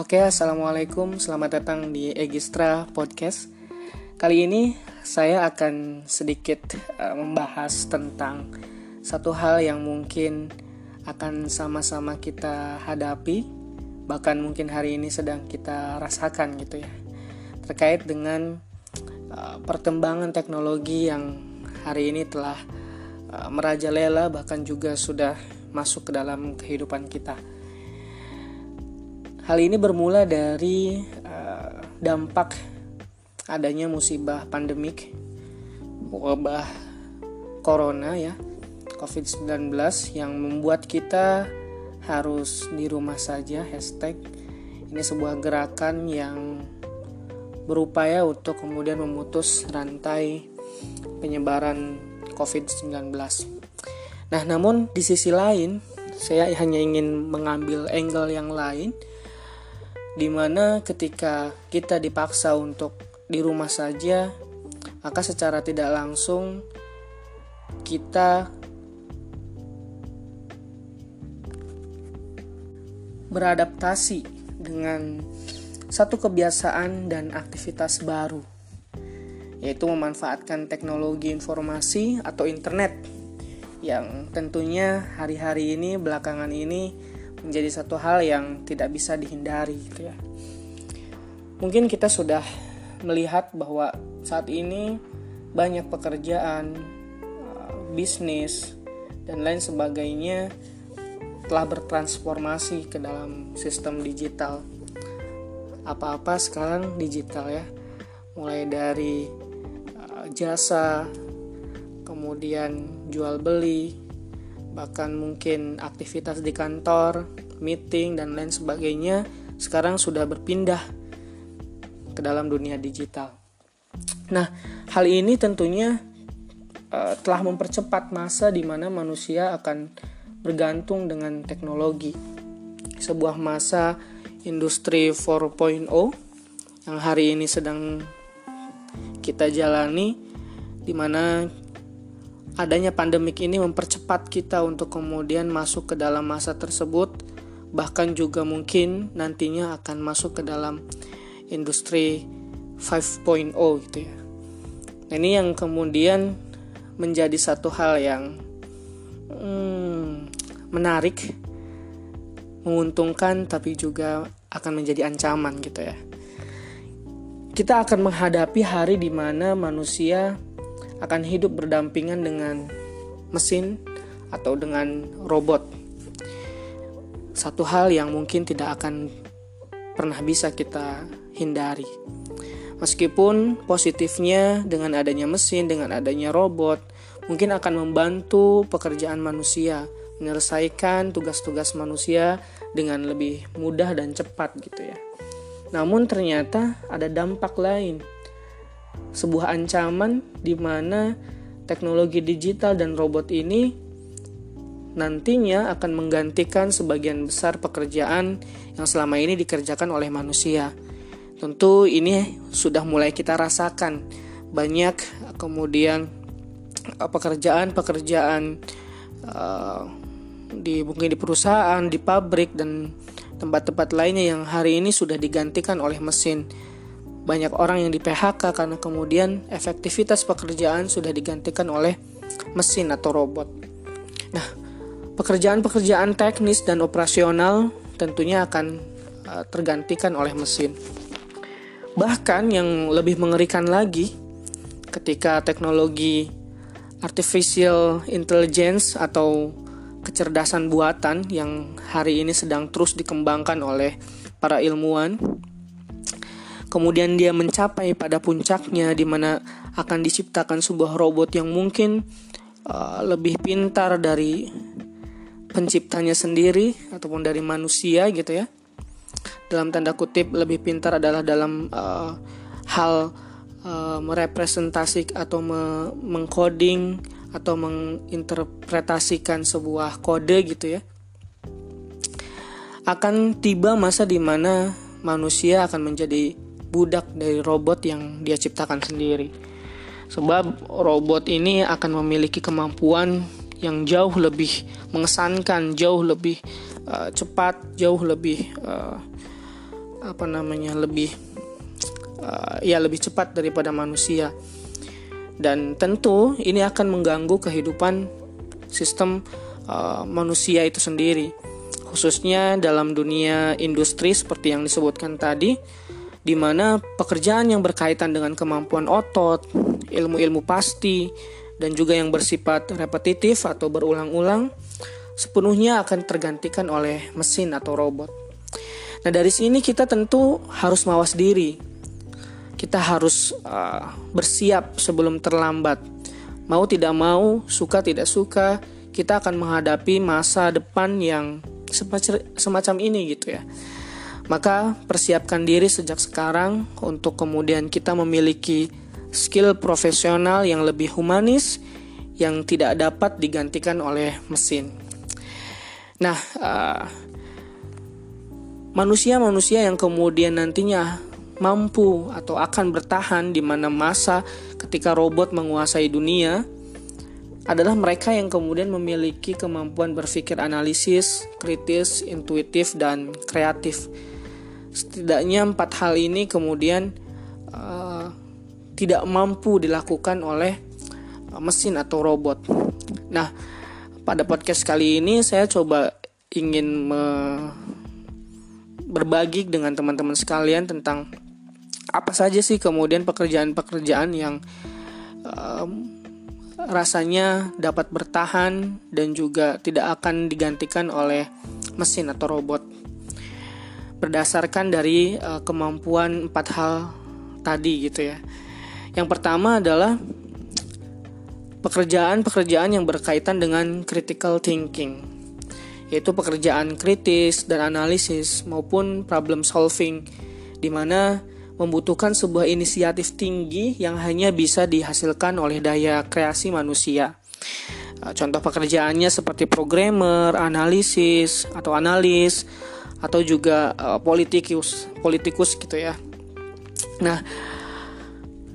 Oke, assalamualaikum. Selamat datang di Egistra Podcast. Kali ini saya akan sedikit uh, membahas tentang satu hal yang mungkin akan sama-sama kita hadapi, bahkan mungkin hari ini sedang kita rasakan gitu ya, terkait dengan uh, perkembangan teknologi yang hari ini telah uh, merajalela, bahkan juga sudah masuk ke dalam kehidupan kita Hal ini bermula dari uh, dampak adanya musibah pandemik wabah corona ya COVID-19 yang membuat kita harus di rumah saja hashtag ini sebuah gerakan yang berupaya untuk kemudian memutus rantai penyebaran COVID-19. Nah, namun di sisi lain, saya hanya ingin mengambil angle yang lain di mana ketika kita dipaksa untuk di rumah saja, maka secara tidak langsung kita beradaptasi dengan satu kebiasaan dan aktivitas baru, yaitu memanfaatkan teknologi informasi atau internet yang tentunya hari-hari ini belakangan ini menjadi satu hal yang tidak bisa dihindari gitu ya. Mungkin kita sudah melihat bahwa saat ini banyak pekerjaan, uh, bisnis dan lain sebagainya telah bertransformasi ke dalam sistem digital. Apa-apa sekarang digital ya. Mulai dari uh, jasa, kemudian jual beli, bahkan mungkin aktivitas di kantor, meeting dan lain sebagainya sekarang sudah berpindah ke dalam dunia digital. Nah, hal ini tentunya uh, telah mempercepat masa di mana manusia akan bergantung dengan teknologi. Sebuah masa industri 4.0 yang hari ini sedang kita jalani di mana adanya pandemik ini mempercepat kita untuk kemudian masuk ke dalam masa tersebut bahkan juga mungkin nantinya akan masuk ke dalam industri 5.0 gitu ya. Nah, ini yang kemudian menjadi satu hal yang hmm, menarik, menguntungkan tapi juga akan menjadi ancaman gitu ya. Kita akan menghadapi hari di mana manusia akan hidup berdampingan dengan mesin atau dengan robot. Satu hal yang mungkin tidak akan pernah bisa kita hindari. Meskipun positifnya dengan adanya mesin, dengan adanya robot, mungkin akan membantu pekerjaan manusia, menyelesaikan tugas-tugas manusia dengan lebih mudah dan cepat gitu ya. Namun ternyata ada dampak lain sebuah ancaman di mana teknologi digital dan robot ini nantinya akan menggantikan sebagian besar pekerjaan yang selama ini dikerjakan oleh manusia. Tentu ini sudah mulai kita rasakan banyak kemudian eh, pekerjaan-pekerjaan uh, di mungkin di perusahaan, di pabrik dan tempat-tempat lainnya yang hari ini sudah digantikan oleh mesin banyak orang yang di PHK karena kemudian efektivitas pekerjaan sudah digantikan oleh mesin atau robot. Nah, pekerjaan-pekerjaan teknis dan operasional tentunya akan uh, tergantikan oleh mesin. Bahkan yang lebih mengerikan lagi ketika teknologi artificial intelligence atau kecerdasan buatan yang hari ini sedang terus dikembangkan oleh para ilmuwan kemudian dia mencapai pada puncaknya di mana akan diciptakan sebuah robot yang mungkin uh, lebih pintar dari penciptanya sendiri ataupun dari manusia gitu ya. Dalam tanda kutip lebih pintar adalah dalam uh, hal uh, merepresentasi atau me mengcoding atau menginterpretasikan sebuah kode gitu ya. Akan tiba masa di mana manusia akan menjadi budak dari robot yang dia ciptakan sendiri. Sebab robot ini akan memiliki kemampuan yang jauh lebih mengesankan, jauh lebih uh, cepat, jauh lebih uh, apa namanya lebih uh, ya lebih cepat daripada manusia dan tentu ini akan mengganggu kehidupan sistem uh, manusia itu sendiri khususnya dalam dunia industri seperti yang disebutkan tadi di mana pekerjaan yang berkaitan dengan kemampuan otot, ilmu-ilmu pasti, dan juga yang bersifat repetitif atau berulang-ulang sepenuhnya akan tergantikan oleh mesin atau robot. Nah, dari sini kita tentu harus mawas diri. Kita harus uh, bersiap sebelum terlambat. Mau tidak mau, suka tidak suka, kita akan menghadapi masa depan yang semacam ini gitu ya. Maka persiapkan diri sejak sekarang untuk kemudian kita memiliki skill profesional yang lebih humanis yang tidak dapat digantikan oleh mesin. Nah, uh, manusia-manusia yang kemudian nantinya mampu atau akan bertahan di mana masa ketika robot menguasai dunia adalah mereka yang kemudian memiliki kemampuan berpikir analisis, kritis, intuitif, dan kreatif setidaknya empat hal ini kemudian uh, tidak mampu dilakukan oleh uh, mesin atau robot. Nah, pada podcast kali ini saya coba ingin me berbagi dengan teman-teman sekalian tentang apa saja sih kemudian pekerjaan-pekerjaan yang um, rasanya dapat bertahan dan juga tidak akan digantikan oleh mesin atau robot berdasarkan dari uh, kemampuan empat hal tadi gitu ya. Yang pertama adalah pekerjaan-pekerjaan yang berkaitan dengan critical thinking, yaitu pekerjaan kritis dan analisis maupun problem solving, di mana membutuhkan sebuah inisiatif tinggi yang hanya bisa dihasilkan oleh daya kreasi manusia. Eh, contoh pekerjaannya seperti programmer, analisis atau analis, atau juga uh, politikus politikus gitu ya. Nah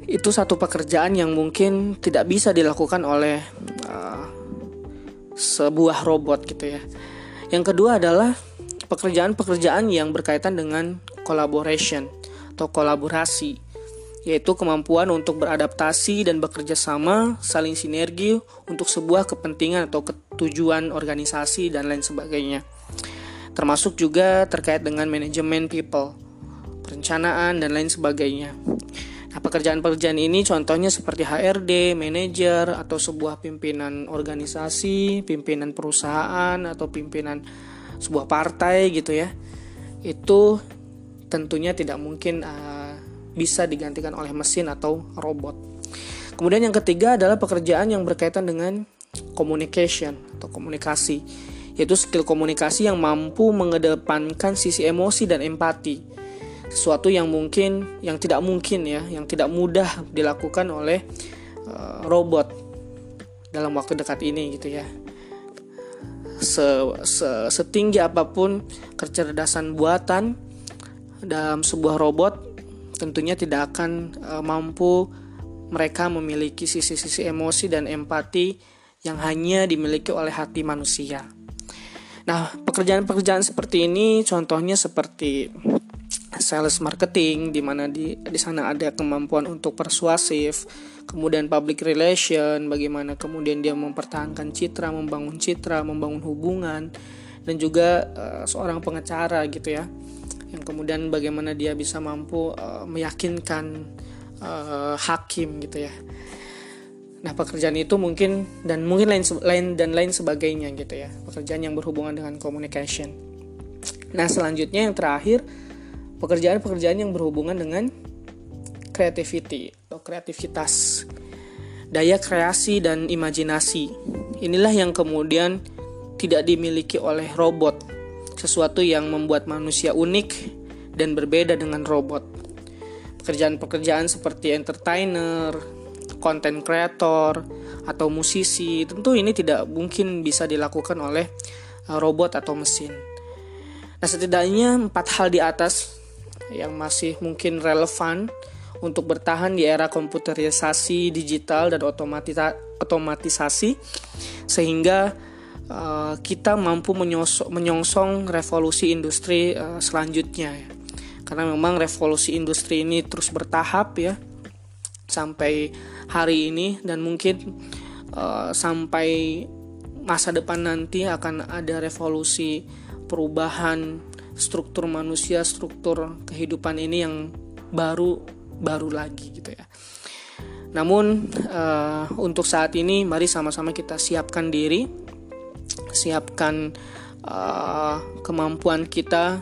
itu satu pekerjaan yang mungkin tidak bisa dilakukan oleh uh, sebuah robot gitu ya. Yang kedua adalah pekerjaan-pekerjaan yang berkaitan dengan collaboration atau kolaborasi yaitu kemampuan untuk beradaptasi dan bekerja sama, saling sinergi untuk sebuah kepentingan atau ketujuan organisasi dan lain sebagainya termasuk juga terkait dengan manajemen people, perencanaan, dan lain sebagainya. Nah, pekerjaan-pekerjaan ini contohnya seperti HRD, manajer, atau sebuah pimpinan organisasi, pimpinan perusahaan, atau pimpinan sebuah partai gitu ya. Itu tentunya tidak mungkin uh, bisa digantikan oleh mesin atau robot. Kemudian yang ketiga adalah pekerjaan yang berkaitan dengan communication atau komunikasi yaitu skill komunikasi yang mampu mengedepankan sisi emosi dan empati. Sesuatu yang mungkin, yang tidak mungkin ya, yang tidak mudah dilakukan oleh uh, robot dalam waktu dekat ini gitu ya. Se, se, setinggi apa pun kecerdasan buatan dalam sebuah robot tentunya tidak akan uh, mampu mereka memiliki sisi-sisi emosi dan empati yang hanya dimiliki oleh hati manusia. Nah, pekerjaan-pekerjaan seperti ini contohnya seperti sales marketing di mana di di sana ada kemampuan untuk persuasif, kemudian public relation, bagaimana kemudian dia mempertahankan citra, membangun citra, membangun hubungan dan juga uh, seorang pengacara gitu ya. Yang kemudian bagaimana dia bisa mampu uh, meyakinkan uh, hakim gitu ya. Nah, pekerjaan itu mungkin dan mungkin lain lain dan lain sebagainya gitu ya. Pekerjaan yang berhubungan dengan communication. Nah, selanjutnya yang terakhir pekerjaan-pekerjaan yang berhubungan dengan creativity atau kreativitas. Daya kreasi dan imajinasi. Inilah yang kemudian tidak dimiliki oleh robot. Sesuatu yang membuat manusia unik dan berbeda dengan robot. Pekerjaan-pekerjaan seperti entertainer, konten kreator atau musisi, tentu ini tidak mungkin bisa dilakukan oleh uh, robot atau mesin. Nah, setidaknya empat hal di atas yang masih mungkin relevan untuk bertahan di era komputerisasi digital dan otomatisasi sehingga uh, kita mampu menyongsong revolusi industri uh, selanjutnya karena memang revolusi industri ini terus bertahap ya sampai hari ini dan mungkin uh, sampai masa depan nanti akan ada revolusi perubahan struktur manusia, struktur kehidupan ini yang baru baru lagi gitu ya. Namun uh, untuk saat ini mari sama-sama kita siapkan diri, siapkan uh, kemampuan kita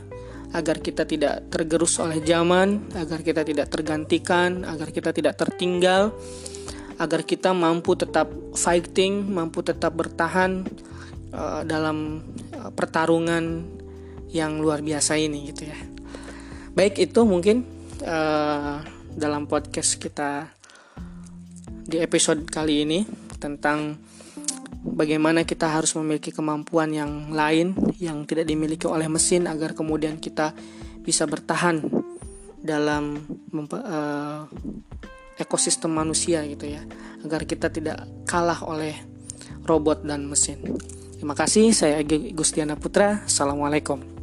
agar kita tidak tergerus oleh zaman, agar kita tidak tergantikan, agar kita tidak tertinggal, agar kita mampu tetap fighting, mampu tetap bertahan uh, dalam uh, pertarungan yang luar biasa ini gitu ya. Baik itu mungkin uh, dalam podcast kita di episode kali ini tentang bagaimana kita harus memiliki kemampuan yang lain yang tidak dimiliki oleh mesin agar kemudian kita bisa bertahan dalam uh, ekosistem manusia gitu ya agar kita tidak kalah oleh robot dan mesin. Terima kasih saya Gustiana Putra. Assalamualaikum.